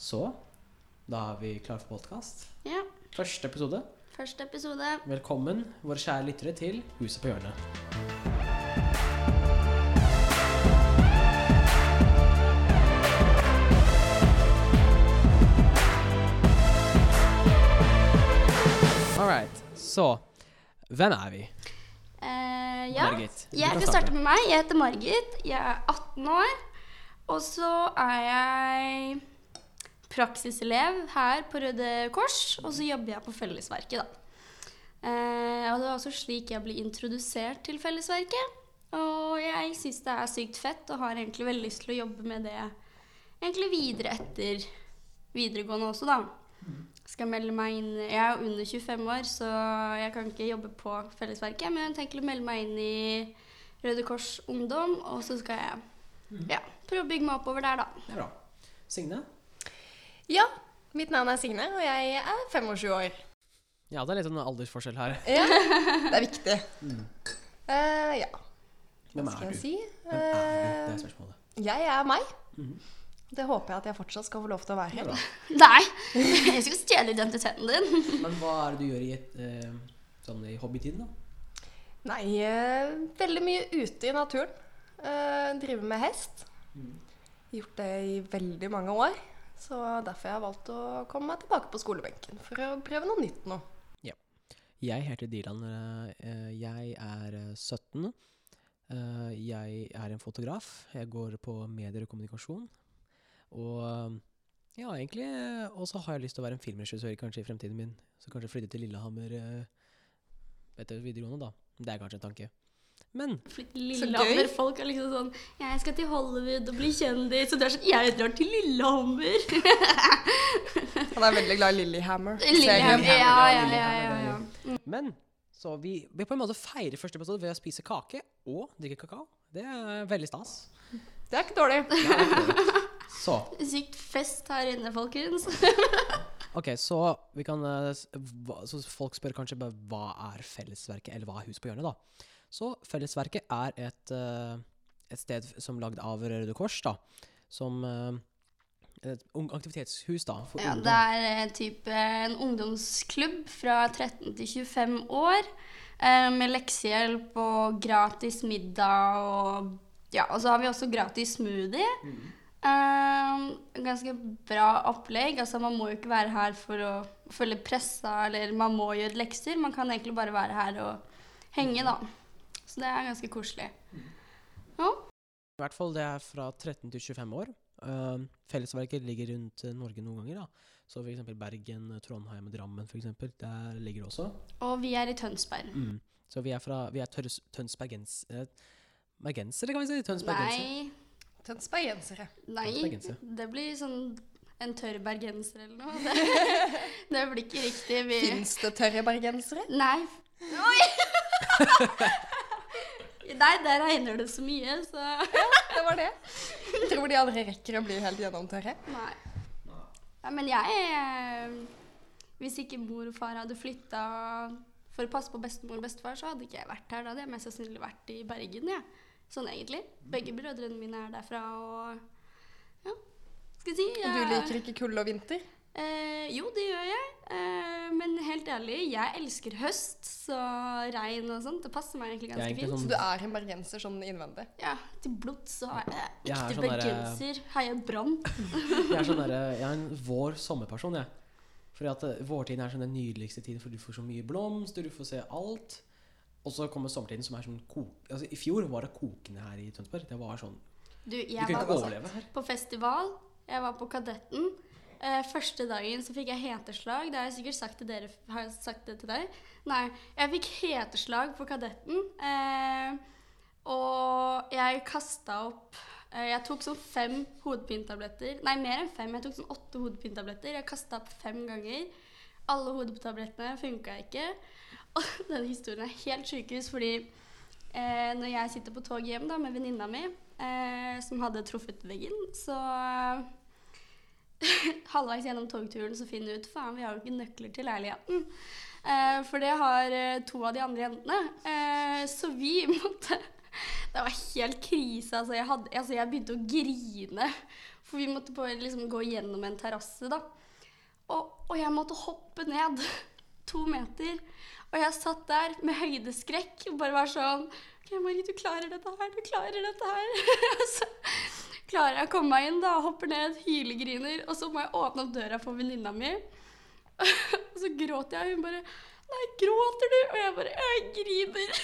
Så da er vi klare for podkast. Ja, Første episode. første episode. Velkommen, våre kjære lyttere, til Huset på hjørnet. Alright. Så hvem er vi? Eh, ja, Margit, jeg kan starte med meg. Jeg heter Margit. Jeg er 18 år. Og så er jeg praksiselev her på Røde Kors, og så jobber jeg på Fellesverket, da. Eh, og det var også slik jeg ble introdusert til Fellesverket. Og jeg syns det er sykt fett og har egentlig veldig lyst til å jobbe med det egentlig videre etter videregående også, da. Skal melde meg inn Jeg er under 25 år, så jeg kan ikke jobbe på Fellesverket. Men jeg tenker å melde meg inn i Røde Kors Ungdom, og så skal jeg ja, prøve å bygge meg oppover der, da. Det er bra. Signe? Ja, mitt navn er Signe, og jeg er 25 år. Ja, det er litt sånn aldersforskjell her. Ja, det er viktig. Eh, ja, Hvem er, skal er jeg du? si? Hvem er du? Det Eh, er spørsmålet. jeg er meg. Det håper jeg at jeg fortsatt skal få lov til å være. Ja, Nei! Jeg skal stjele identiteten din. Men hva er det du gjør i, et, eh, sånn i hobbytiden, da? Nei, uh, veldig mye ute i naturen. Uh, driver med hest. Gjort det i veldig mange år. Så derfor har jeg valgt å komme meg tilbake på skolebenken for å prøve noe nytt nå. Ja. Jeg heter Dilan. eh, Jeg er eh, 17. Eh, Jeg er en fotograf. Jeg går på medier og kommunikasjon. Og eh, ja, egentlig eh, Og så har jeg lyst til å være en filmregissør kanskje i fremtiden min. Så kanskje flytte til Lillehammer eh, etter videregående, da. Det er kanskje en tanke. Men Lillehammer. Folk er liksom sånn 'Jeg skal til Hollywood og bli kjendis.' Og du er sånn 'Jeg drar til Lillehammer'. Han er veldig glad i Lillehammer. Lillehammer. Ja, ja, ja, ja, ja. Men så vi, vi på en måte feirer første episode ved å spise kake og drikke kakao. Det er veldig stas. Det er ikke dårlig. Er ikke Så Sykt fest her inne, folkens. Ok, så vi kan eh, Så folk spør kanskje hva er Fellesverket, eller hva er Hus på hjørnet, da. Så Fellesverket er et, eh, et sted som lagd av Røde Kors, da. Som eh, et aktivitetshus, da. For Ja, ungdom. det er type eh, en ungdomsklubb fra 13 til 25 år. eh, Med leksehjelp og gratis middag og Ja, og så har vi også gratis smoothie. Eh, ganske bra opplegg. Altså, man må jo ikke være her for å følge pressa, eller man må gjøre lekser. Man kan egentlig bare være her og henge, da. Så det er ganske koselig. Ja. I hvert fall det er fra 13 til 25 år. Uh, Fellesverket ligger rundt eh, Norge noen ganger, da. Så for eksempel Bergen, Trondheim og Drammen, for eksempel. Der ligger det også. Og vi er i Tønsberg. Mm. Så vi er fra Vi er tørs, Tønsbergens... eh, Bergensere, kan vi si. Tønsbergensere. Nei, Tønsbergensere. Nei, Tønsbergensere. det blir sånn en tørr bergenser eller noe. Det, det blir ikke riktig. Vi... Fins det tørre bergensere? Nei. Oi! Nei, der regner det så mye, så ja, Det var det. Jeg tror de andre rekker å bli helt gjennomtørre. Nei. Nei, men jeg eh, Hvis ikke mor og far hadde flytta for å passe på bestemor og bestefar, så hadde ikke jeg vært her. Da hadde jeg mest sannsynlig vært i Bergen, jeg. Sånn egentlig. Begge brødrene mine er derfra, og ja. Skal jeg si Og du liker ikke kulde og vinter? Eh, jo, det gjør jeg. Eh, men helt ærlig, jeg elsker høst, så regn og sånt, det passer meg egentlig ganske egentlig fint. sånn- Så du er en bergenser sånn innvendig? Ja, til blods så er jeg Jeg ekte sånn bergenser. bergenser. Heia Brann. Jeg er, sånn der... jeg er en vår-sommerperson, jeg. Fordi at eh, Vårtiden er sånn den nydeligste tiden, for du får så mye blomster, du får se alt. Og så kommer sommertiden, som er sånn kok... Altså, I fjor var det kokende her i Tønsberg. Det var sånn Du, Du jeg kunne var ikke overleve her. på festival. Jeg var på Kadetten. Eh, første dagen så fikk jeg heteslag. Det har jeg sikkert sagt til dere. Har jeg sagt det til deg? Nei. Jeg fikk heteslag på Kadetten. Eh, og jeg kasta opp eh, Jeg tok sånn fem hodepinetabletter. Nei, mer enn fem. Jeg tok sånn åtte hodepinetabletter. Jeg kasta opp fem ganger. Alle hodetablettene funka ikke. Og denne historien er helt sjukehus, fordi eh, når jeg sitter på tog hjem da, med venninna mi, eh, som hadde truffet veggen, så halvveis gjennom togturen så finner du ut faen, vi har jo ikke nøkler til leiligheten. Eh, for det har eh, to av de andre jentene. Eh, så vi måtte Det var helt krise. Altså jeg, hadde, altså jeg begynte å grine For vi måtte bare liksom gå gjennom en terrasse, da. Og, og jeg måtte hoppe ned to meter. Og jeg satt der med høydeskrekk og bare var sånn OK, Marie, du klarer dette her. Du klarer dette her. Og klarer jeg å komme meg inn, da. Hopper ned, hylegriner. Og så må jeg åpne opp døra for venninna mi. Og så gråter jeg. Hun bare Nei, gråter du? Og jeg bare Jeg griner.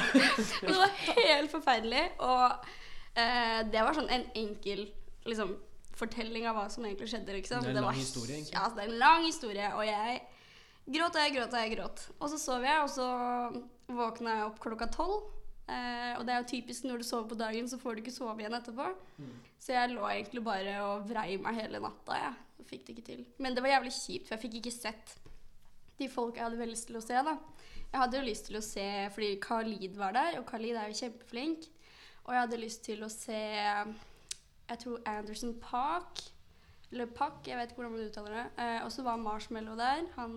Men det var helt forferdelig. Og eh, det var sånn en enkel liksom, fortelling av hva som egentlig skjedde. Liksom. Det er en lang var- historie, egentlig. Ja, det er en lang historie. Og jeg gråt og jeg gråt og jeg gråt. Og så sov jeg, og så våkna jeg opp klokka tolv. Eh, og det er jo typisk når du sover på dagen, så får du ikke sove igjen etterpå. Så jeg lå egentlig bare og vrei meg hele natta. Ja. Jeg fikk det ikke til. Men det var jævlig kjipt, for jeg fikk ikke sett de folk jeg hadde veldig lyst til å se. da. Jeg hadde jo lyst til å se fordi Khalid var der, og Khalid er jo kjempeflink. Og jeg hadde lyst til å se Jeg tror Anderson Park. Eller Park, jeg vet ikke hvordan man uttaler det. Eh, og så var Marshmallow der. Han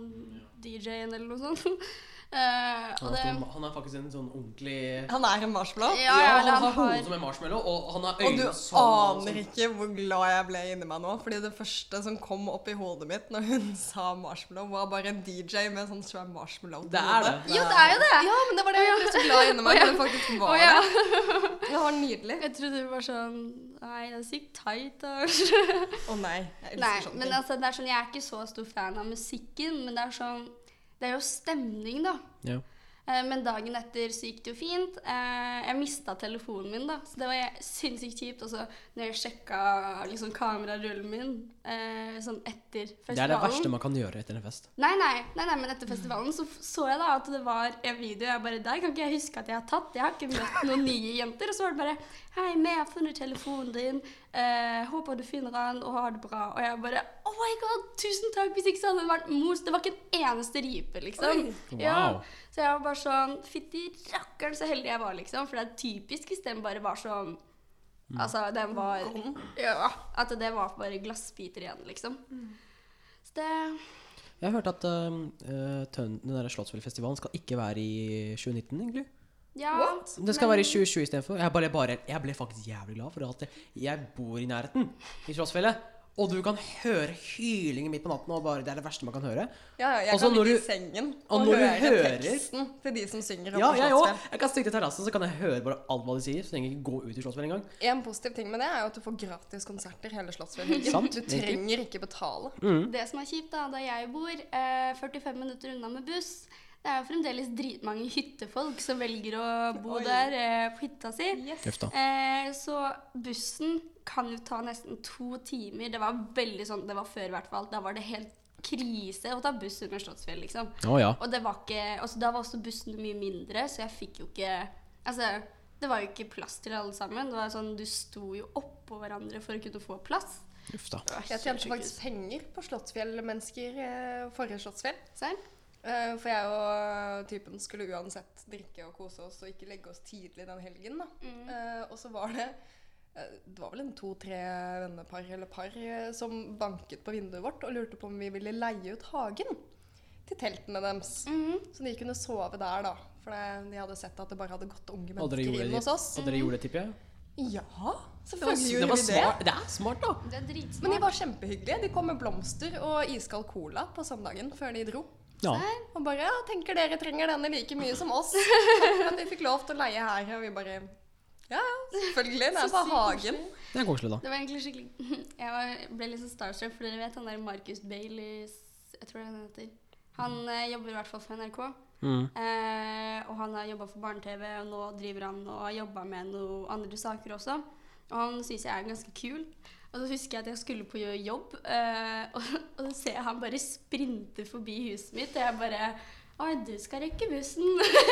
DJ-en eller noe sånt. Eh, og Han, det, han er faktisk en sånn ordentlig Han er en marshmallow. ja, Ja, han, han har hodet som en marshmallow, og han har Og du øyne aner ikke hvor glad jeg ble inni meg nå. Fordi det første som kom opp i hodet mitt når hun sa marshmallow, var bare en DJ med sånn svær marshmallow. Det er det. Jo, det er jo det! Ja, men det var det jeg ble så glad inni meg når det faktisk var ja. det. Det var nydelig. Jeg trodde det var sånn Nei, det er sykt tight. Å Å nei, jeg elsker Nei, sånne men ting. altså, det er sånn, jeg er ikke så stor fan av musikken, men det er sånn Det er jo stemning, da. Ja. Eh, Men dagen etter så gikk det jo fint. Eh, Jeg mista telefonen min, da, så det var sinnssykt kjipt. Og så når jeg sjekka liksom, kamerarullen min eh, sånn etter festivalen Det er det verste man kan gjøre etter en fest. Nei, nei, nei, nei, men etter festivalen så så jeg da at det var en video jeg bare Der kan ikke jeg huske at jeg har tatt. Jeg har ikke møtt noen nye jenter. Og så var det bare Hei, jeg har funnet telefonen din. Eh, håper du finner den og har det bra. Og jeg bare Oh my god, tusen takk! Hvis ikke så hadde det vært mos. Det var ikke en eneste ripe, liksom. Wow. Ja. Så jeg var bare sånn Fytti rakkeren så heldig jeg var, liksom. For det er typisk hvis den bare var sånn Altså, den var Ja. At det var bare glassbiter igjen, liksom. Så det Jeg har hørt at uh, den der Slottsfjellfestivalen skal ikke være i 2019, egentlig. Ja. What? Det skal men- være i 2020 istedenfor. Jeg, bare, bare, jeg ble faktisk jævlig glad for at jeg bor i nærheten i Slottsfjellet. Og du kan høre hylingen midt på natten, og bare, det er det verste man kan høre. Ja, ja, jeg Også kan ligge i sengen og og, høre hører- teksten til de som synger Ja, jeg òg. Jeg kan stikke til terrassen, så kan jeg høre bare alt hva de sier. Så trenger jeg ikke gå ut i Slottsfjell engang. En positiv ting med det er jo at du får gratis konserter hele Slottsfjellhelgen. Du trenger ikke betale. Mm. Det som er kjipt, da, der jeg bor, eh, 45 minutter unna med buss Det er fremdeles dritmange hyttefolk som velger å bo Oi. der eh, på hytta si. Yes. Eh, så bussen kan jo ta nesten to timer. Det var veldig sånn, det var før i hvert fall. Da var det helt krise å ta buss under Slottsfjell, liksom. Oh, ja. Og det var ikke, altså da var også bussene mye mindre, så jeg fikk jo ikke Altså, det var jo ikke plass til alle sammen. Det var sånn, Du sto jo oppå hverandre for å kunne få plass. Uff da. Jeg tjente faktisk penger på Slottsfjell-mennesker eh, forrige Slottsfjell. Serr? Eh, For jeg og typen skulle uansett drikke og kose oss og ikke legge oss tidlig den helgen. da. Mm. Uh, Og så var det eh, Det var vel en to-tre vennepar eller par som banket på vinduet vårt og lurte på om vi ville leie ut hagen til teltene deres. Mhm. Så de kunne sove der, da. For de hadde sett at det bare hadde gått unge mennesker inn hos oss. og dere gjorde det, tipper jeg? Ja, selvfølgelig det gjorde var vi det. Det er smart, da. Det er dritsmart. Men de var kjempehyggelige. De kom med blomster og iskald cola på søndagen før de dro. Ja. Og bare ja, tenker dere trenger denne like mye som oss. Takk at vi fikk lov til å leie her. Og vi bare ja, ja, selvfølgelig. Det er bare hagen. Det er koselig, da. Det var egentlig skikkelig Jeg var, ble litt sånn starstruck, for dere vet han der Marcus Baileys Jeg tror det er han heter. Han eh, jobber i hvert fall for NRK. Mm. Eh, og han har jobba for barne-TV, og nå driver han og har jobba med noen andre saker også. Og han syns jeg er ganske kul. Og så husker jeg at jeg skulle på jobb, eh, og, og så ser jeg han bare sprinte forbi huset mitt, og jeg bare Oi, du skal rekke bussen.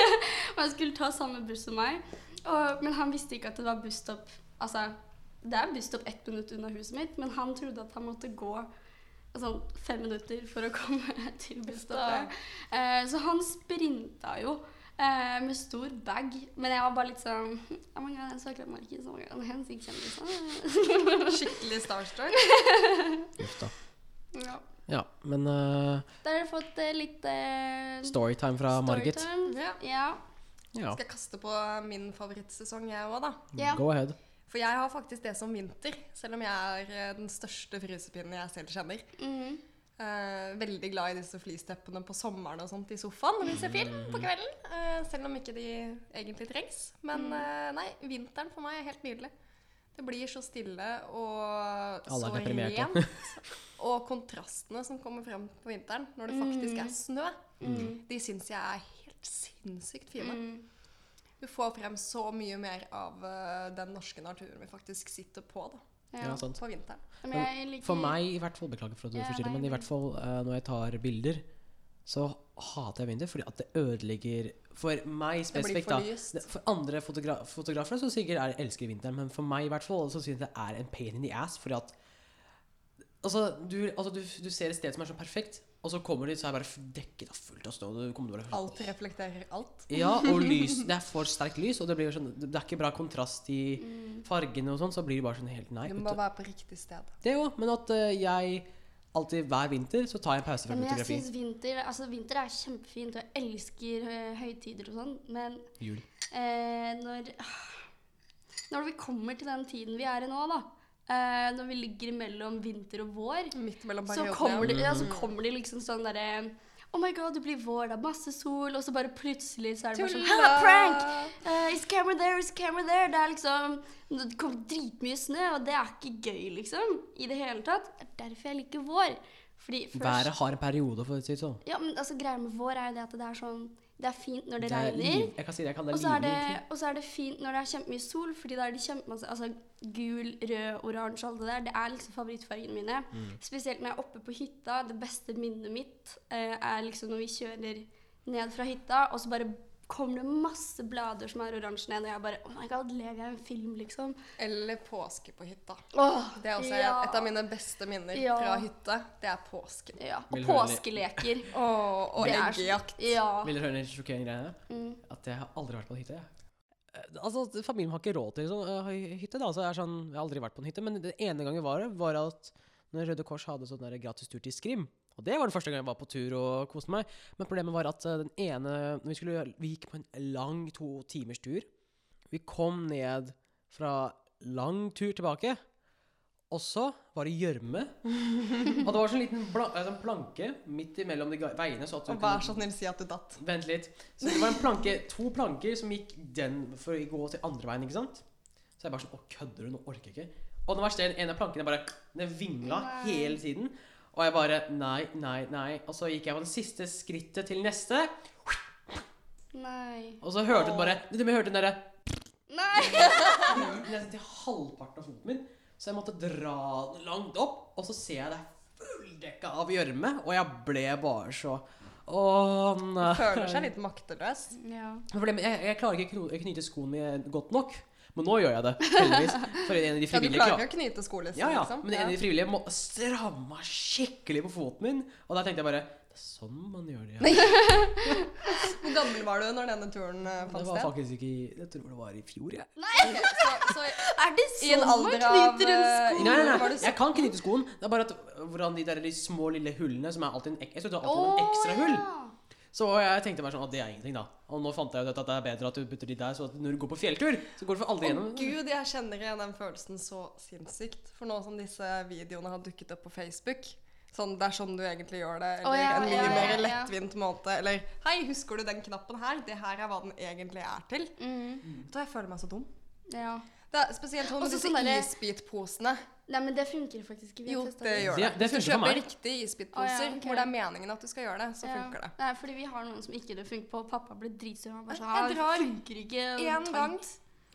og han skulle ta samme buss som meg. Og, men han visste ikke at det var busstopp. Altså, det er busstopp ett minutt unna huset mitt, men han trodde at han måtte gå sånn fem minutter for å komme til busstoppet. Eh, så han sprinta jo eh, med stor bag. Men jeg var bare litt sånn oh my God, så glad Markus. Oh my God, han kjendis. Skikkelig starstruck. Uff da. ja. Ja, men uh, Da har dere fått uh, litt uh, storytime fra Margit. Ja. Ja. Ja. Skal jeg kaste på min favorittsesong, jeg òg, da. Yeah. Go ahead. For jeg har faktisk det som vinter, selv om jeg er den største frysepinnen jeg selv kjenner. Mhm. Eh, veldig glad i disse flysteppene på sommeren og sånt i sofaen når vi ser film på kvelden. eh, selv om ikke de egentlig trengs. Men eh, nei, vinteren for meg er helt nydelig. Det blir så stille og så rent. Og kontrastene som kommer frem på vinteren når det faktisk er snø, de syns jeg er helt sinnssykt fine. Mm. Du får frem så mye mer av den norske naturen vi faktisk sitter på da, Ja, sant. på vinteren. Men jeg liker For meg, i hvert fall, beklager for at du Ja, forstyrrer, men i hvert fall uh, når jeg tar bilder, så hater jeg vinter fordi at det ødelegger For meg spesifikt, da. For andre fotogra fotografer så sikkert er, elsker vinteren, men for meg i hvert fall så synes jeg det er en pain in the ass. Fordi at Altså, du, altså du, du ser et sted som er så perfekt, og så kommer de, så er det bare dekket av fullt av snø. og du kommer bare Alt reflekterer alt. Ja, og lys. Det er for sterkt lys, og det blir sånn Det er ikke bra kontrast i fargene og sånn, så blir det bare sånn helt nei. Du må bare være på riktig sted. Det òg, men at uh, jeg alltid hver vinter så tar jeg en pause Ja, fotografi men jeg synes vinter, altså vinter er kjempefint, og jeg elsker uh, høytider og sånn, men Jul. eh, når Når vi kommer til den tiden vi er i nå, da, eh, når vi ligger mellom vinter og vår, Midt så kommer, det, ja, så kommer det liksom sånn derre Oh my god, det blir vår, det er masse sol, og så bare plutselig så er det bare sånn! Prank! Uh, is camera there, is camera there? Det er liksom Det kommer dritmye snø, og det er ikke gøy, liksom. I det hele tatt. Det er derfor jeg liker vår. Fordi først Været har en periode, for å si det sånn. Ja, men altså greia med vår er jo det at det er sånn Det er fint når det, Det er regner. jeg kan si det, jeg kaller er det, livlig. og så er det fint når det er kjempemye sol, fordi da er det kjempemasse Altså gul, rød, oransje, alt det der. Det er liksom favorittfargene mine. Mm. Spesielt når jeg er oppe på hytta. Det beste minnet mitt eh, er liksom når vi kjører ned fra hytta, og så bare kommer det masse blader som er oransje ned, og jeg bare Oh my god, lever jeg i en film, liksom? Eller påske på hytta. Åh, Det er også ja. et av mine beste minner Ja. fra hytte. Det er påsken. Ja, Og Vil påskeleker. Og, og eggejakt. Ja. Vil dere høre en sjokkerende greie? Mm. At jeg har aldri vært på en hytte. jeg. Eh, Altså, Familien har ikke råd til liksom, hytte. da, så jeg, er sånn, jeg har aldri vært på en hytte. Men den ene gangen var det, var at når Røde Kors hadde sånn der gratis tur til Skrim. Og det var den første gang jeg var på tur og koste meg. Men problemet var at eh, den ene vi, skulle, vi gikk på en lang to timers tur. Vi kom ned fra lang tur tilbake. Og så var det gjørme. Og det var sånn liten eh, sånn planke midt imellom de veiene. Så at Og vær så snill, si at du datt. Vent litt. Så det var en planke, to planker som gikk den for å gå til andre veien, ikke sant? Så jeg bare sånn Å, kødder du? Nå orker jeg ikke. Og den verste, en av plankene bare Den vingla hele tiden. Og jeg bare Nei, nei, nei. Og så gikk jeg på det siste skrittet til neste, Nei. og så hørte du bare Du hørte den derre Nei! Nesten til halvparten av foten min. Så jeg måtte dra den langt opp, og så ser jeg det fulldekka av gjørme, og jeg ble bare så Å, nei. Føler seg litt makteløs. Ja. Jeg, jeg klarer ikke å knyte skoene godt nok. Men nå gjør jeg det, heldigvis. For en av de frivillige Ja, du klarer klar- ikke å knyte skolissene, ja, ja, liksom. men en av de frivillige må stramma skikkelig på foten min. Og da tenkte jeg bare Det er sånn man gjør det. Ja. Hvor gammel var du når denne turen fant sted? Det var faktisk ikke i Jeg tror det var i fjor, jeg. Så, så Er det sånn man knyter en eh, sko? Nei, nei, nei. Jeg kan knyte skoen. Det er bare at hvordan de der de små, lille hullene som er alltid en, ek- Jeg synes det alltid en ekstra hull. Så jeg tenkte bare sånn at det er ingenting, da. Og nå fant jeg ut at det er bedre at du putter de der, så at når du går på fjelltur, så går du for aldri gjennom. Å gud, jeg kjenner igjen den følelsen så sinnssykt. For nå som disse videoene har dukket opp på Facebook Sånn, Det er sånn du egentlig gjør det. Eller oh, ja, en mye ja, ja, mer ja. lettvint måte. Eller Hei, husker du den knappen her? Det her er hva den egentlig er til. Mm. Da Jeg føler meg så dum. Ja. Det er spesielt sånn med disse sånn isbitposene. Nei, men det funker faktisk ikke. Jo, det gjør det. Det- det Hvis du kjøper riktige isbitposer Å, ja, okay. hvor det er meningen at du skal gjøre det, så Ja. funker det. Nei, fordi vi har noen som ikke det funker på. Pappa ble dritsur. Han bare sa sånn, «Ah, det funker ikke. og En gang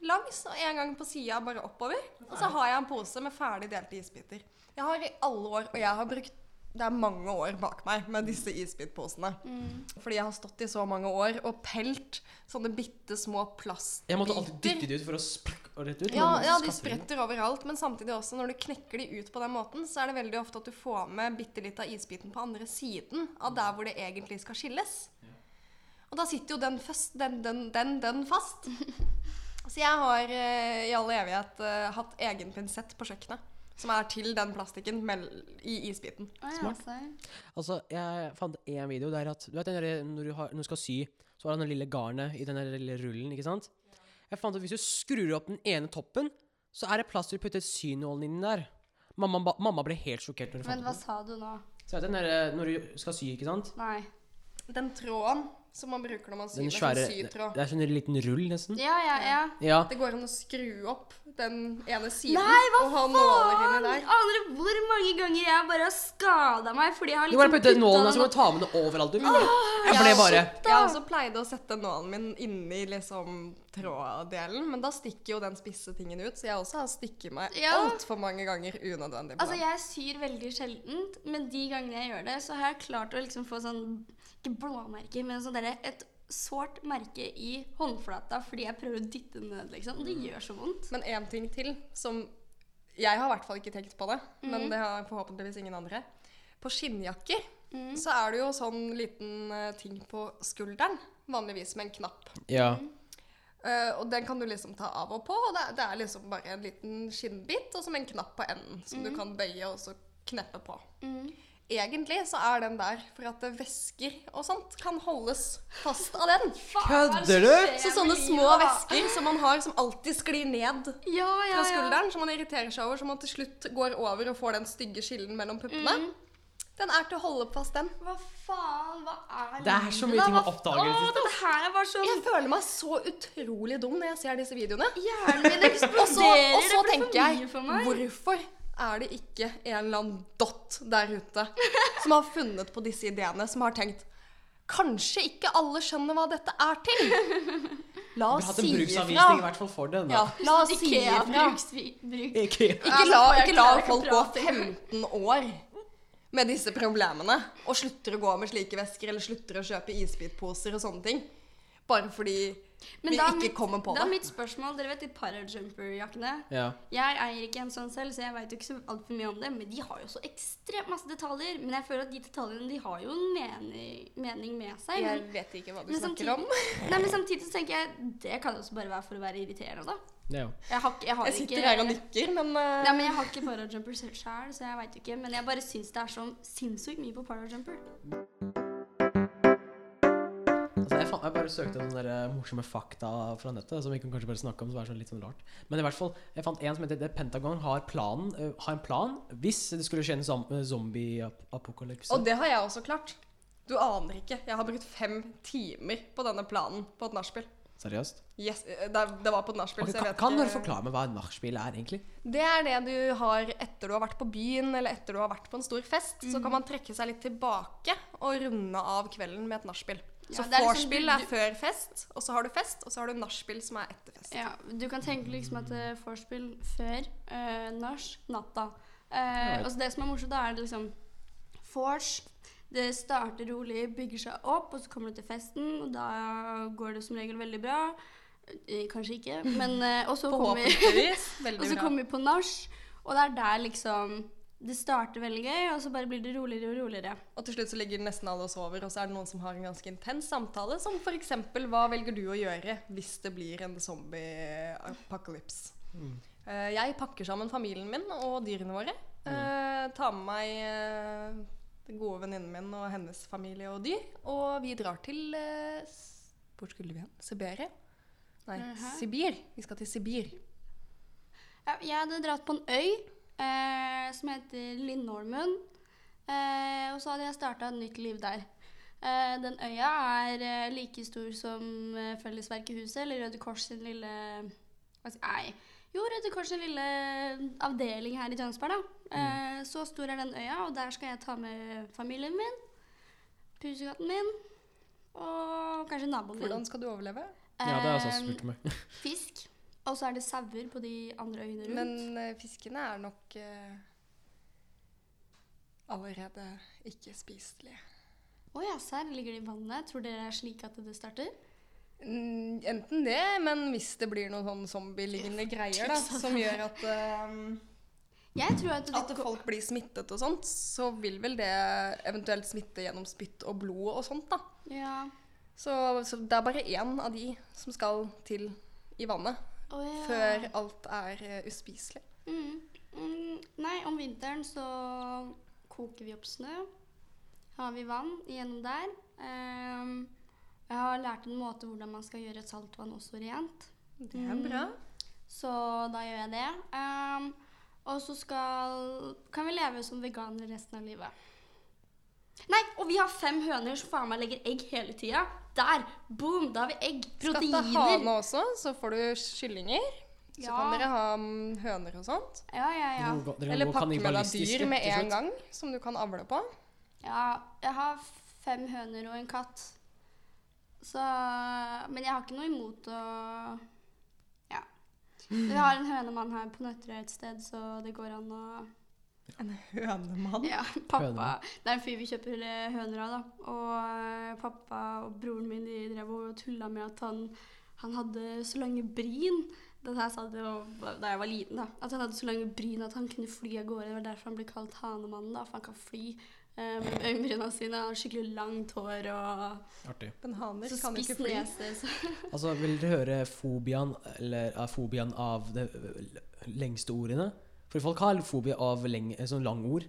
langs og en gang på sida, bare oppover. Og så har jeg en pose med ferdig delte isbiter. Jeg har i alle år, og jeg har brukt det er mange år bak meg med disse isbitposene. Mm. Fordi jeg har stått i så mange år og pelt sånne bitte små plastbiter. Jeg måtte alltid dytte de ut for å sprekke og rett ut. Ja, ja, de spretter spretter overalt, men samtidig også når du knekker de ut på den måten, så er det veldig ofte at du får med bitte litt av isbiten på andre siden av der hvor det egentlig skal skilles. Og da sitter jo den, fast, den, den, den, den fast. Så jeg har eh, i all evighet eh, hatt egen pinsett på kjøkkenet. Som er til den plastikken i isbiten. Å, ja, Smart. Altså, jeg fant en video der at Du vet den der, når, du har, når du skal sy, så har du den lille garnet i den lille rullen, ikke sant? Jeg fant at hvis du skrur opp den ene toppen, så er det plass til å putte synålen inni der. Mamma, ba- mamma ble helt sjokkert Men fant hva den. sa du nå? Så vet du, når, eh, når du skal sy, ikke sant? Nei. Den tråden som man bruker når man syr Den med svære sånn sytråd. Det er sånn en liten rull, nesten. Ja, ja, ja. Ja. Det går an å skru opp den ene siden Nei, hva og ha nåler inni der. Aner du hvor mange ganger jeg bare har skada meg fordi jeg har Du bare liksom putter puttet nålen, der, så må du ta med det overalt. Du. Jeg Jeg ble har bare Jeg også pleide å sette nålen min inni liksom tråddelen, men da stikker jo den spisse tingen ut, så jeg også har stikket meg Ja. altfor mange ganger unødvendig Altså, jeg syr veldig sjeldent, men de gangene jeg gjør det, så har jeg klart å liksom få sånn Ikke blåmerker, men sånn derre et sårt merke i håndflata fordi jeg prøver å dytte den ned, liksom. Det gjør så vondt. Men én ting til som Jeg har i hvert fall ikke tenkt på det, mm. men det har forhåpentligvis ingen andre. På skinnjakker mm. så er det jo sånn liten eh, ting på skulderen, vanligvis med en knapp. Ja. Uh, og den kan du liksom ta av og på, og det, er- det er liksom bare en liten skinnbit og som en knapp på enden som mm. du kan bøye og så kneppe på. Egentlig så er den der for at væsker og sånt kan holdes fast av den. Kødder du? Så sånne små væsker som man har som alltid sklir ned Ja, ja, fra ja. skulderen, som man irriterer seg over, som man til slutt går over og får den stygge skillen mellom puppene. Mm. Den er til å holde fast den. Hva faen? Hva er Det er så mye ting å oppdage det det sånn Jeg føler meg så utrolig dum når jeg ser disse videoene. Hjernen min Og så, eksploderer. og så det blir tenker for jeg, mye for meg. hvorfor er det ikke en eller annen dott der ute som har funnet på disse ideene, som har tenkt Kanskje ikke alle skjønner hva dette er til? La Vi oss har hatt si en bruksanvisning i hvert fall for det. Ja, la oss si ifra. bruk. Ikke Ikke la, ikke la folk gå 15 år med disse problemene og slutter å gå med slike vesker eller slutter å kjøpe isbitposer og sånne ting. Bare fordi Men vi ikke mitt- kommer på Da er mitt spørsmål Dere vet de parajumper-jakkene? Ja. Jeg eier ikke en sånn selv, så jeg veit ikke så altfor mye om det. Men de har jo så ekstremt masse detaljer. Men jeg føler at de detaljene de har jo en mening, mening med seg. Jeg Men, vet ikke hva du snakker samtidig, om. nei, men samtidig så tenker jeg det kan også bare være for å være irriterende, da. ja. Jeg har, jeg har Jeg sitter ikke her og nikker, men uh, Nei, men Jeg har ikke parajumper sjøl, så jeg veit ikke. Men jeg bare syns det er så sinnssykt mye på parajumper. Altså, jeg, fant, jeg bare søkte noen der, eh, morsomme fakta fra nettet som vi kan kanskje bare snakke om. som er sånn litt sånn rart. Men i hvert fall, jeg fant en som heter The Pentagon har, planen, uh, har en plan hvis det skulle skje en eh, zombie-apokalypse. Og det har jeg også klart. Du aner ikke. Jeg har brukt fem timer på denne planen på et nachspiel. Seriøst? Yes, det, det var på et nachspiel, Okay, kan, kan dere forklare meg hva et nachspiel er, egentlig? Det er det du har etter du har vært på byen, eller etter du har vært på en stor fest. Så kan man trekke seg litt tilbake og runde av kvelden med et nachspiel. Ja, så det er liksom du- er før fest, og så har du fest, og så har du nachspiel som er etter fest. Ja, Du kan tenke liksom at uh, vorspiel før uh, nach, natta. Uh, Right. og så det som er morsomt, da er det liksom vors. Det starter rolig, bygger seg opp, og så kommer du til festen, og da går det som regel veldig bra. Eh, kanskje ikke, men uh, Og så kommer vi vi på nach, og det er der liksom Det starter veldig gøy, og så bare blir det roligere og roligere. Og til slutt så ligger nesten alle og sover, og så er det noen som har en ganske intens samtale, som f.eks.: Hva velger du å gjøre hvis det blir en zombie-apocalypse? Eh, jeg pakker sammen familien min og dyrene våre. Eh, tar med meg eh, den gode venninnen min og hennes familie og dyr. Og vi drar til Hvor skulle vi hen? Siberia? Nei, Mhm. Sibir. Vi skal til Sibir. Ja, jeg hadde dratt på en øy eh, som heter Lindholmen. Eh, og så hadde jeg starta et nytt liv der. Eh, den øya er eh, like stor som eh, Fellesverket eller Røde Kors sin lille hva Nei. Jo, Røde Kors sin lille avdeling her i Tønsberg. da. Eh, så stor er den øya, og der skal jeg ta med familien min, pusekatten min og kanskje naboen min. Hvordan skal du overleve? Ja, det har jeg også spurt meg. Fisk. Og så er det sauer på de andre øyene rundt. Men eh, fiskene er nok eh, allerede ikke spiselige. Å ja, serr. Ligger det i vannet? Tror dere det er slik at det starter? Mm, enten det, men hvis det blir noen sånn zombie-lignende greier da, som gjør at, Jeg tror at, at folk blir smittet og sånt, så vil vel det eventuelt smitte gjennom spytt og blod og sånt da. Ja. Så, så det er bare én av de som skal til i vannet Å ja. før alt er uh, uspiselig. Mm. Mm, nei, om vinteren så koker vi opp snø. Har vi vann igjennom der. Um, jeg har lært en måte hvordan man skal gjøre saltvann også rent. Det er bra. Så da gjør jeg det. Um, og så skal Kan vi leve som veganere resten av livet. Nei, og vi har fem høner som faen meg legger egg hele tida. Der! Boom! Da har vi egg. Proteiner. Skatte Proteiner. hane også, så får du kyllinger. Så Ja. kan dere ha mm, høner og sånt. Ja, ja, ja. Dere dere Eller pakke med deg dyr med en gang, som du kan avle på. Ja, jeg har fem høner og en katt. Så Men jeg har ikke noe imot å Ja. Vi har en hønemann her på Nøtterøy et sted, så det går an å En hønemann? Ja, pappa Høne. Det er en fyr vi kjøper eh, høner av, da. Og eh, pappa og broren min de drev og tulla med at han, han hadde så lange bryn. Det her sa det jo da jeg var liten, da. At han hadde så lange bryn at han kunne fly av gårde. Det var derfor han ble kalt Hanemannen, da. For han kan fly eh, med øyenbryna sine. Han har skikkelig langt hår og Artig. Men haner så kan ikke fly. nese. Så. Altså, vil dere høre fobiaen, eller fobiaen av de lengste ordene? For folk har fobi av leng, eh, sånn lang ord.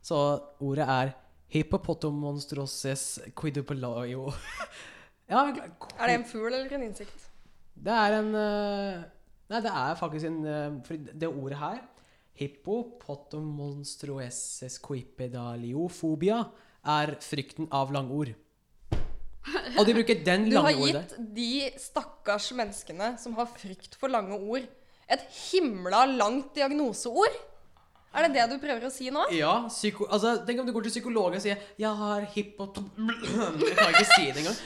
Så ordet er hippopotomonstroses quidupelaio. ja, Er det en fugl eller en insekt? Det er en eh, Nei, det er faktisk en uh, For det ordet her hippopotomonstroeses quipedaliofobia er frykten av langord. Og de bruker den lange ordet. Du har gitt de stakkars menneskene som har frykt for lange ord, et himla langt diagnoseord. Er det det du prøver å si nå? Ja, psyko... Altså, tenk om du går til psykologen og sier 'Jeg har hippotom... Jeg kan ikke si det engang.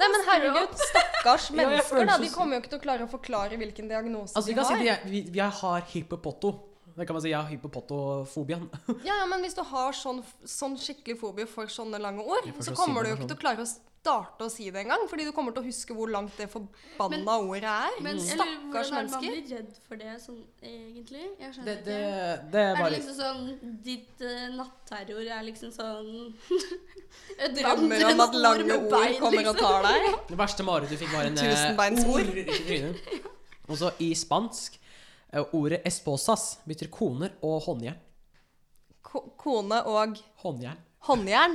Nei, men herregud, stakkars mennesker, da. De kommer jo ikke til å klare å forklare hvilken diagnose Altså, vi de kan si har. at jeg, vi, jeg har hippopotto. Det kan man si. Jeg har hippopottofobian. Ja, ja, men hvis du har sånn, sånn skikkelig fobie for sånne lange ord, så så kommer si du jo ikke sånn. til å klare å starte å si det engang. Fordi du kommer til å huske hvor langt det forbanna ordet er. Men eller, Stakkars hvordan er det man blir redd for det sånn egentlig? Jeg skjønner Det, det, ikke. det er Er det liksom sånn Ditt uh, natterror er liksom sånn Drømmer om at lange ord kommer og tar deg. Det verste marerittet du fikk, var en eh, Tusenbeinsord. ord i. Og så i spansk eh, Ordet esposas betyr koner og håndjern. Ko kone og Håndjern. håndjern.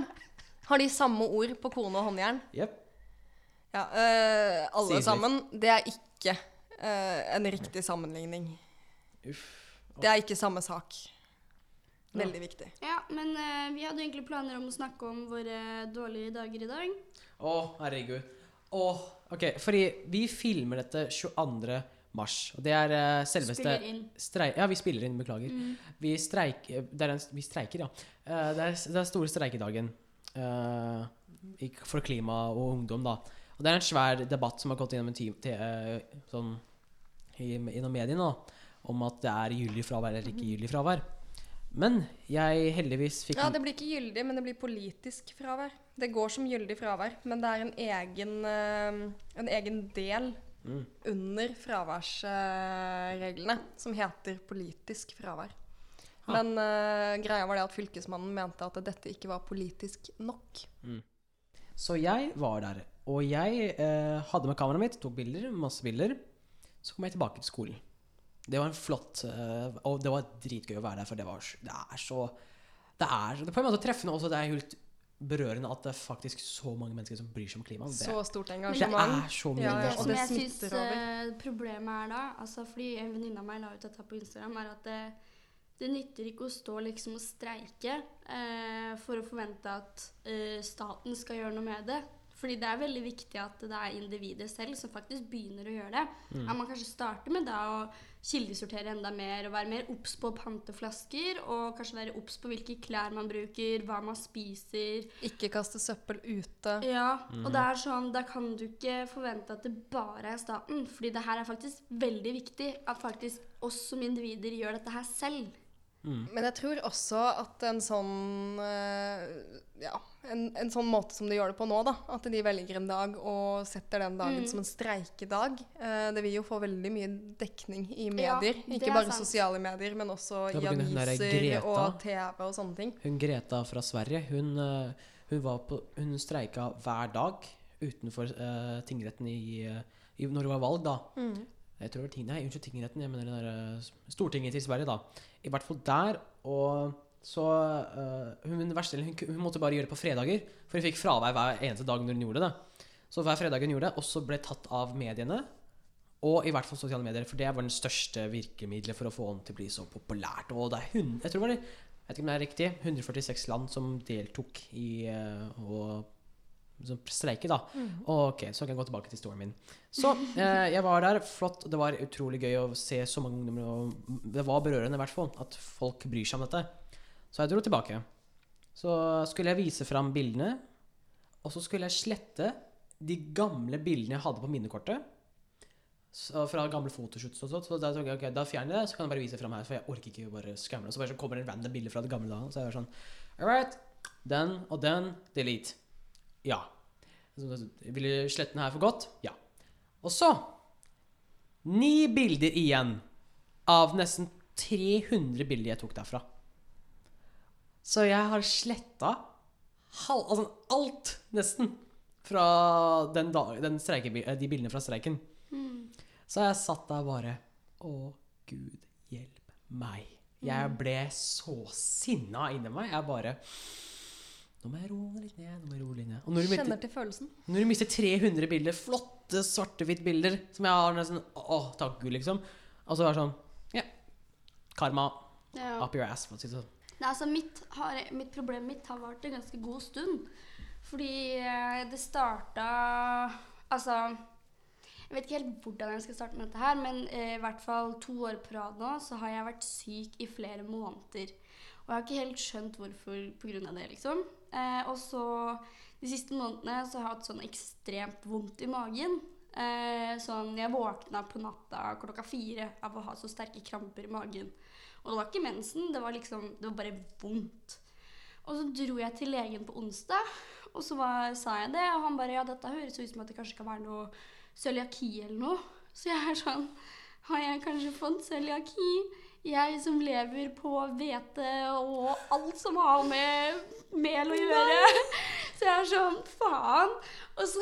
Har de samme ord på kone og håndjern? Yep. Ja, øh, alle Sier litt. sammen. Det er ikke øh, en riktig sammenligning. Uff. Det er ikke samme sak. Veldig viktig. Ja, men eh, vi hadde egentlig planer om å snakke om våre dårlige dager i dag. Å, herregud. Å, ok. Fordi vi filmer dette 22. mars. Og det er uh, selveste Spiller inn. Mm. Ja, vi spiller inn. Beklager. Vi, streik, er en, vi streiker, ja. Uh, det, er, det er store streikedagen for klima og ungdom, da. Og det er en svær debatt som har gått gjennom en time til, eh, sånn, i, gjennom mediene, da, om at det er gyldig fravær eller ikke gyldig fravær. Men jeg heldigvis fikk Ja, det blir ikke gyldig, men det blir politisk fravær. Det går som gyldig fravær, men det er en egen, øh, en egen del Mm. under fraværsreglene som heter politisk fravær. Men uh, greia var det at fylkesmannen mente at dette ikke var politisk nok. Så jeg var der, og jeg eh, hadde med kameraet mitt, tok bilder, masse bilder. Så kom jeg tilbake til skolen. Det var en flott eh, Og det var dritgøy å være der, for det, var, det er så Det er, det er på en måte treffende også. Det er helt berørende at det er faktisk så mange mennesker som bryr seg om klima. Det, Så stort det er så mye Ja, ja, Det og det jeg syns smitter over. eh, problemet er da, altså fordi en venninne av meg la ut dette på Instagram, er at det, det nytter ikke å stå liksom og streike eh, for å forvente at eh, staten skal gjøre noe med det. Fordi det er veldig viktig at det er individet selv som faktisk begynner å gjøre det. Mm. At man kanskje starter med da å kildesortere enda mer og være mer obs på å pante flasker, og kanskje være obs på hvilke klær man bruker, hva man spiser. Ikke kaste søppel ute. Ja, og det er sånn, da kan du ikke forvente at det bare er staten. Fordi det her er faktisk veldig viktig at faktisk oss som individer gjør dette her selv. Men jeg tror også at en sånn eh, Ja, en, en sånn måte som de gjør det på nå, da. At de velger en dag og setter den dagen Mm. som en streikedag. eh, det vil jo få veldig mye dekning i medier. Ja, Ikke bare sant. sosiale medier, men også i aviser og TV og sånne ting. Hun Greta fra Sverige, hun, eh, hun, var på, hun streika hver dag utenfor uh, tingretten i, i, når det var valg, da. Jeg tror ting, nei, unnskyld, tingretten, jeg mener der eh, Stortinget i Sverige, da. I hvert fall der. Og så uh, hun, verste, hun, hun måtte bare gjøre det på fredager, for hun fikk fravær hver eneste dag når hun gjorde det. Så hver fredag hun gjorde det, også ble tatt av mediene. Og i hvert fall sosiale medier, for det var den største virkemidlet for å få den til å bli så populært. Og det er hun, jeg tror det var det, jeg vet ikke om det er riktig, 146 land som deltok i uh, å som streike, da. Og ok, så kan jeg gå tilbake til storyen min. Så eh, jeg var der, flott. Det var utrolig gøy å se så mange ungdommer. Og det var berørende i hvert fall, at folk bryr seg om dette. Så jeg dro tilbake. Så skulle jeg vise fram bildene, og så skulle jeg slette de gamle bildene jeg hadde på minnekortet. Så fra gamle fotoshoots og sånt. Så da tenkte jeg, ok, da fjerner jeg det, så kan jeg bare vise fram her. For jeg orker ikke bare skamle. Så bare så kommer det en random bilde fra det gamle dagen. Så jeg var sånn All right. Den og den. Delete. Ja. Ville slette den her for godt? Ja. Og så Ni bilder igjen av nesten 300 bilder jeg tok derfra. Så jeg har sletta altså alt, nesten, fra den dag, den streikebi- eh, de bildene fra streiken. Så jeg satt der bare Å, gud hjelp meg. Jeg ble så sinna inni meg. Jeg bare Nå må jeg roe litt ned. nå må jeg roe litt ned. Og når du, Kjenner mister, til følelsen. når du mister 300 bilder, flotte svarte-hvitt-bilder, som jeg har nesten Å, takk Gud, liksom. Og så er det sånn Ja. Karma Ja. up your ass, for å si det sånn. Nei, altså mitt, har, mitt problem mitt har vart en ganske god stund. Fordi eh, det starta Altså Jeg vet ikke helt hvordan jeg skal starte med dette her, men eh, i hvert fall to år på rad nå så har jeg vært syk i flere måneder. Og jeg har ikke helt skjønt hvorfor pga. det, liksom. Eh, og så de siste månedene så har jeg hatt sånn ekstremt vondt i magen. Eh, sånn, Jeg våkna på natta klokka fire av å ha så sterke kramper i magen. Og det var ikke mensen, det var liksom, det var bare vondt. Og så dro jeg til legen på onsdag, og så var, sa jeg det. Og han bare ja, dette høres ut som at det kanskje kan være noe cøliaki eller noe. Så jeg er sånn Har jeg kanskje fått cøliaki? Jeg som lever på hvete og alt som har med mel å gjøre. Så jeg er sånn Faen. Og så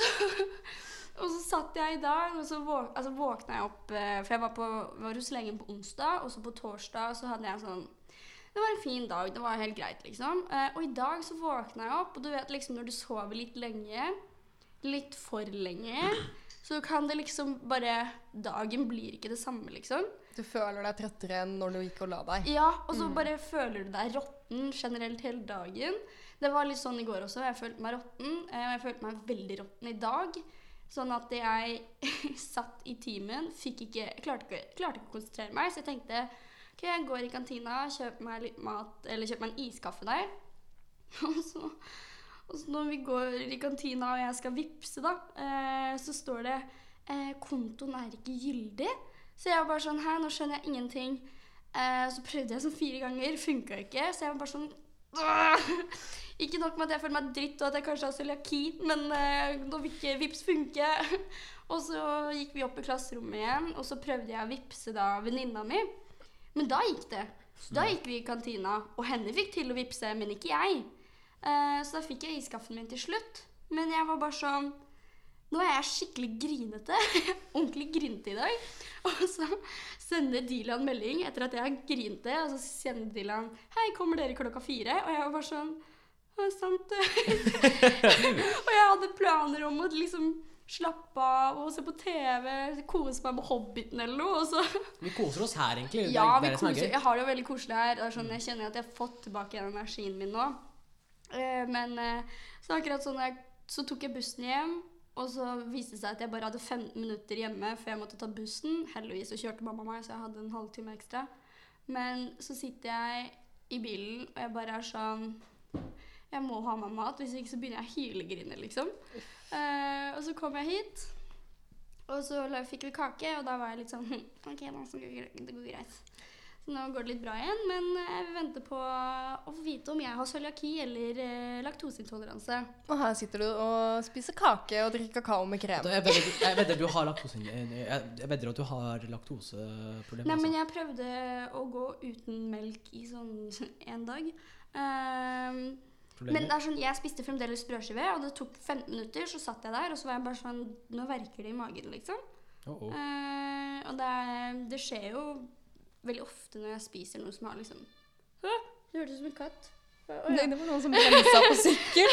og så satt jeg i dag, og så våk, altså våkna jeg opp eh, For jeg var, på, var hos legen på onsdag, og så på torsdag så hadde jeg sånn Det var en fin dag. Det var helt greit, liksom. Eh, og i dag så våkna jeg opp, og du vet liksom når du sover litt lenge, litt for lenge, så kan det liksom bare Dagen blir ikke det samme, liksom. Du føler deg trøttere enn når du gikk og la deg. Ja, og så bare føler du deg råtten generelt hele dagen. Det var litt sånn i går også. Jeg følte meg råtten. eh, Og jeg følte meg veldig råtten i dag. Sånn at jeg satt i timen, fikk ikke, klarte, ikke, klarte ikke å konsentrere meg. Så jeg tenkte ok, jeg går i kantina, kjøper meg litt mat, eller kjøper meg en iskaffe der. Og så, og så når vi går i kantina og jeg skal vippse, da, eh, så står det eh, 'kontoen er ikke gyldig'. Så jeg var bare sånn Hæ, nå skjønner jeg ingenting. Eh, så prøvde jeg sånn fire ganger, funka ikke. Så jeg var bare sånn «Åh!» Ikke nok med at jeg føler meg dritt og at jeg kanskje har cøliaki, men eh, nå vil ikke vips funke. og så gikk vi opp i klasserommet igjen, og så prøvde jeg å vippse da venninna mi. Men da gikk det. Så da gikk vi i kantina, og henne fikk til å vippse, men ikke jeg. Eh, så da fikk jeg iskaffen min til slutt. Men jeg var bare sånn Nå er jeg skikkelig grinete. Ordentlig grinete i dag. Og så sender Dilan melding etter at jeg har grinte, og så sender Dilan 'Hei, kommer dere klokka fire?' Og jeg var bare sånn «Å, sant det. og jeg hadde planer om å liksom slappe av og se på TV, kose meg med Hobbiten eller noe. Og så Vi koser oss her, egentlig. Ja, vi er det er koser. Jeg har det jo veldig koselig her. Det er sånn, jeg kjenner at jeg har fått tilbake energien min nå. Eh, men eh, så akkurat sånn jeg, så tok jeg bussen hjem, og så viste det seg at jeg bare hadde 15 minutter hjemme før jeg måtte ta bussen. Heldigvis så kjørte mamma meg, så jeg hadde en halvtime ekstra. Men så sitter jeg i bilen, og jeg bare er sånn Jeg må ha meg mat, hvis ikke så begynner jeg å hylegrine, liksom. Uh, og så kom jeg hit, og så fikk vi kake, og da var jeg litt sånn «Hm, OK, nå det går greit. Så nå går det litt bra igjen, men jeg venter på å få vite om jeg har cøliaki eller eh, laktoseintoleranse. Og her sitter du og spiser kake og drikker kakao med krem. Jeg vedder, du har laktose... Jeg jeg vedder at du har laktoseproblemer. Nei, men altså. jeg prøvde å gå uten melk i sånn en dag. Um, men det er sånn, jeg spiste fremdeles brødskive, og det tok 15 minutter, så satt jeg der, og så var jeg bare sånn Nå verker det i magen, liksom. Uh oh. uh, og det, det skjer jo veldig ofte når jeg spiser noe som har liksom Hæ? Det hørtes ut som en katt. Å, ja. Nei, det var noen som bremsa på sykkel.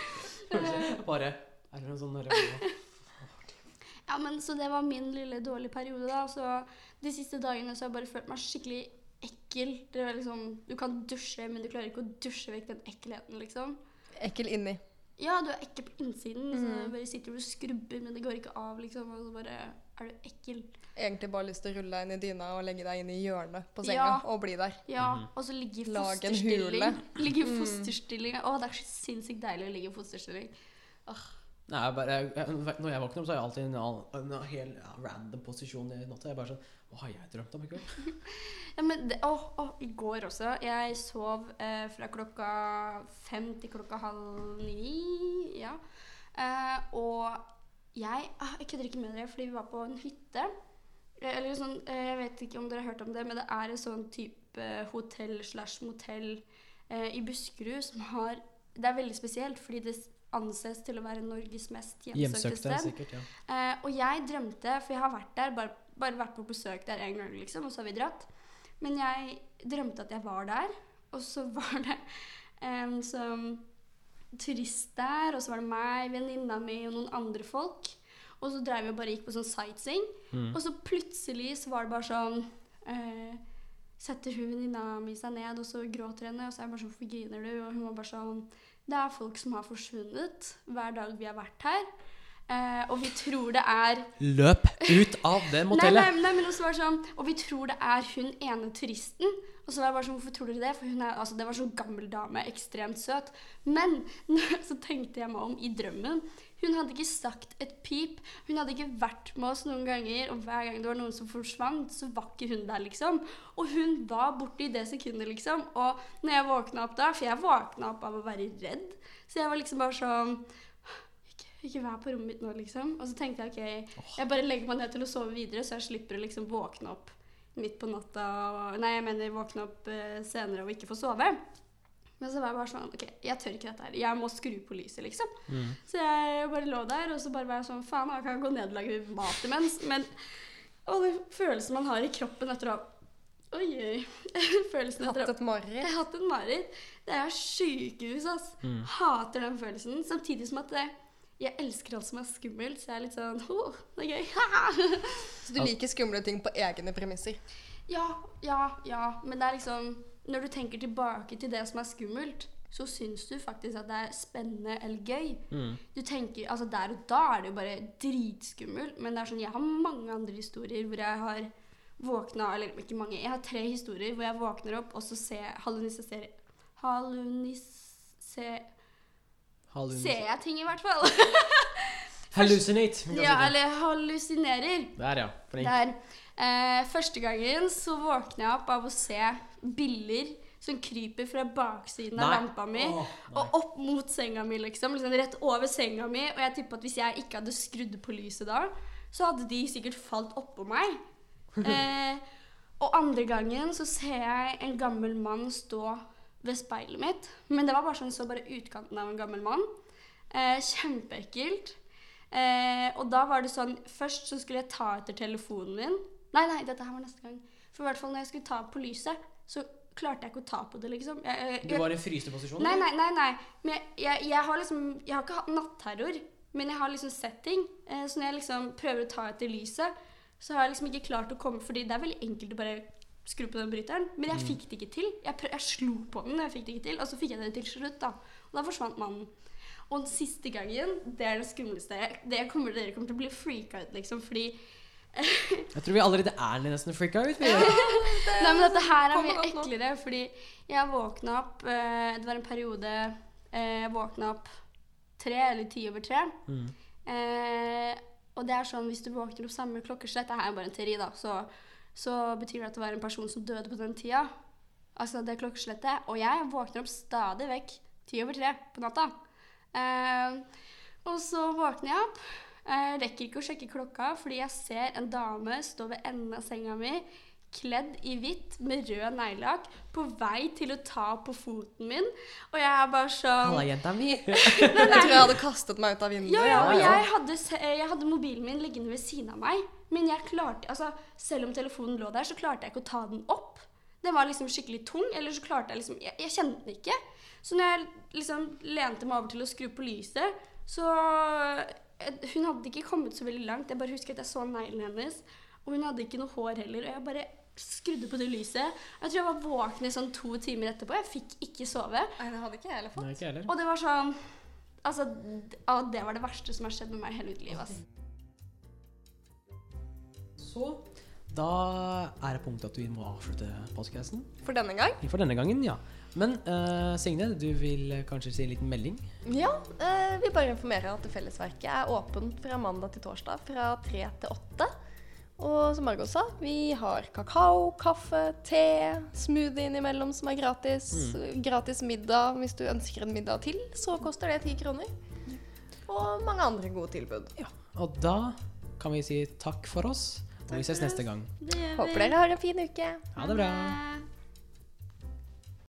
Bare Er det noe sånn Ja, men Så det var min lille dårlige periode. da. Så De siste dagene så har jeg bare følt meg skikkelig ekkel. Det er liksom, Du kan dusje, men du klarer ikke å dusje vekk den ekkelheten, liksom. Ekkel inni. Ja, du er ekkel på innsiden. Så Mm. bare sitter du og skrubber, men det går ikke av, liksom. Og så bare er du ekkel. Egentlig bare lyst til å rulle deg inn i dyna og legge deg inn i hjørnet på senga Ja. og bli der. Ja, Mhm. og så ligge i en fosterstilling. Ligge i Mm. fosterstilling. Å, det er så sinnssykt deilig å ligge i fosterstilling. Nei, jeg bare, jeg, når jeg våkner opp, så har jeg alltid en, en, en hel ja, random posisjon i natta. Jeg er bare sånn Hva har jeg drømt om i kveld? Ja, men det, å, å, I går også. Jeg sov eh, fra klokka fem til klokka halv ni. Ja. Eh, og jeg ah, Jeg kødder ikke med dere, fordi vi var på en hytte. Eh, Eller sånn, eh, Jeg vet ikke om dere har hørt om det, men det er en sånn type hotell slash motell eh, i Buskerud som har Det er veldig spesielt, fordi det anses til å være Norges mest hjemsøkte sted. ja. Eh, og jeg drømte, for jeg har vært der, bare, bare vært på besøk der en gang, liksom, og så har vi dratt. Men jeg drømte at jeg var der, og så var det en sånn turist der, og så var det meg, venninna mi og noen andre folk. Og så drev vi og bare gikk på sånn sightseeing. Mm. Og så plutselig så var det bare sånn eh, Setter hun venninna mi seg ned, og så gråter henne. Og så er jeg bare sånn Hvorfor griner du? Og hun var bare sånn Det er folk som har forsvunnet hver dag vi har vært her. Eh, og vi tror det er Løp ut av det Nei, motellet! nei, nei, men også var det sånn Og vi tror det er hun ene turisten. Og så var jeg bare sånn, hvorfor tror dere det? For hun er, altså, det var sånn gammel dame, ekstremt søt. Men så tenkte jeg meg om i drømmen. Hun hadde ikke sagt et pip. Hun hadde ikke vært med oss noen ganger. Og hver gang det var noen som forsvant, så var ikke hun der, liksom. Og hun var borte i det sekundet, liksom. Og når jeg våkna opp da, for jeg våkna opp av å være redd, så jeg var liksom bare sånn ikke, vær på rommet mitt nå, liksom. Og så tenkte jeg ok, jeg bare legger meg ned til å sove videre, så jeg slipper å liksom våkne opp midt på natta og, Nei, jeg mener våkne opp eh, senere og ikke få sove. Men så var jeg bare sånn OK, jeg tør ikke dette her. Jeg må skru på lyset, liksom. Mm. Så jeg bare lå der, og så bare var jeg sånn Faen, jeg kan gå ned og lage mat imens. Men Og den følelsen man har i kroppen etter å ha Oi, oi. Følelsen etter å Hatt et mareritt. jeg har hatt et mareritt. Det er sykehus, ass. Mm. Hater den følelsen. Samtidig som at det, jeg elsker alt som er skummelt, så jeg er litt sånn oh, det er gøy. Så du liker skumle ting på egne premisser. ja, ja, ja. Men det er liksom Når du tenker tilbake til det som er skummelt, så syns du faktisk at det er spennende eller gøy. Mm. Du tenker, altså Der og da er det jo bare dritskummelt, men det er sånn, jeg har mange andre historier hvor jeg har våkna Eller ikke mange, jeg har tre historier hvor jeg våkner opp, og så ser jeg hallunisere... Hallunisere... Hallun- Ser jeg ting, i hvert fall. Hallucinate! ja, eller hallusinerer. Der, ja. Flink. Der. Eh, første gangen så våkner jeg opp av å se biller som kryper fra baksiden av lampa mi oh, og opp mot senga mi, liksom. liksom. Rett over senga mi. Og jeg tipper at hvis jeg ikke hadde skrudd på lyset da, så hadde de sikkert falt oppå meg. Eh, og andre gangen så ser jeg en gammel mann stå ved speilet mitt. Men det var bare sånn så bare utkanten av en gammel mann. Eh, kjempeekkelt. Eh, og da var det sånn Først så skulle jeg ta etter telefonen min. Nei, nei, dette her var neste gang. For i hvert fall når jeg skulle ta på lyset, så klarte jeg ikke å ta på det, liksom. Jeg, jeg, Du var i fryste posisjon? Nei, nei, nei. nei. Men jeg, jeg, jeg har liksom Jeg har ikke hatt natterror, men jeg har liksom sett ting. Eh, så når jeg liksom prøver å ta etter lyset, så har jeg liksom ikke klart å komme Fordi det er veldig enkelt å bare skru på den bryteren. Men jeg fikk det ikke til. Jeg, prøv, jeg slo på den, jeg fikk det ikke til. Og så fikk jeg det til slutt, da. Og da forsvant mannen. Og den siste gangen, det er det skumleste. Det kommer, dere kommer til å bli freaka ut, liksom, fordi Jeg tror vi allerede er nesten freaka ut. Vi. Nei, men dette her er mye eklere, fordi jeg våkna opp eh, Det var en periode eh, jeg våkna opp tre eller ti over tre. Mm. Eh, og det er sånn hvis du våkner opp samme klokkeslett Dette er bare en teori, da. Så, så betyr det at det var en person som døde på den tida. Altså det klokkeslettet. Og jeg våkner opp stadig vekk ti over tre på natta. Eh, og så våkner jeg opp. Eh, rekker ikke å sjekke klokka fordi jeg ser en dame stå ved enden av senga mi kledd i hvitt med rød neglelakk på vei til å ta på foten min. Og jeg er bare sånn Halla, jenta mi. Jeg tror jeg hadde kastet meg ut av vinduet. ja, ja, og jeg hadde, jeg hadde mobilen min liggende ved siden av meg. Men jeg klarte, altså, selv om telefonen lå der, så klarte jeg ikke å ta den opp. Den var liksom skikkelig tung, eller så klarte jeg liksom Jeg, jeg kjente den ikke. Så når jeg liksom lente meg over til å skru på lyset, så jeg- Hun hadde ikke kommet så veldig langt. Jeg bare husker at jeg så neglene hennes. Og hun hadde ikke noe hår heller. Og jeg bare skrudde på det lyset. Jeg tror jeg var våken i sånn to timer etterpå. Jeg fikk ikke sove. Nei, det hadde ikke jeg heller fått. Nei, ikke heller. Og det var sånn Altså, det var det verste som har skjedd med meg i hele mitt liv. ass. Så da er det punktet at vi må avslutte podcasten. For denne gang. For denne gangen, ja. Men uh, Signe, du vil kanskje si en liten melding? Ja, Uh, vi bare informerer at Fellesverket er åpent fra mandag til torsdag fra tre til åtte. Og som Margot sa, vi har kakao, kaffe, te, smoothie innimellom som er gratis. Gratis middag hvis du ønsker en middag til, så koster det ti kroner. Og mange andre gode tilbud. Ja. Og da kan vi si takk for oss, og vi ses neste gang. Det. Håper dere har en fin uke. Ha det bra.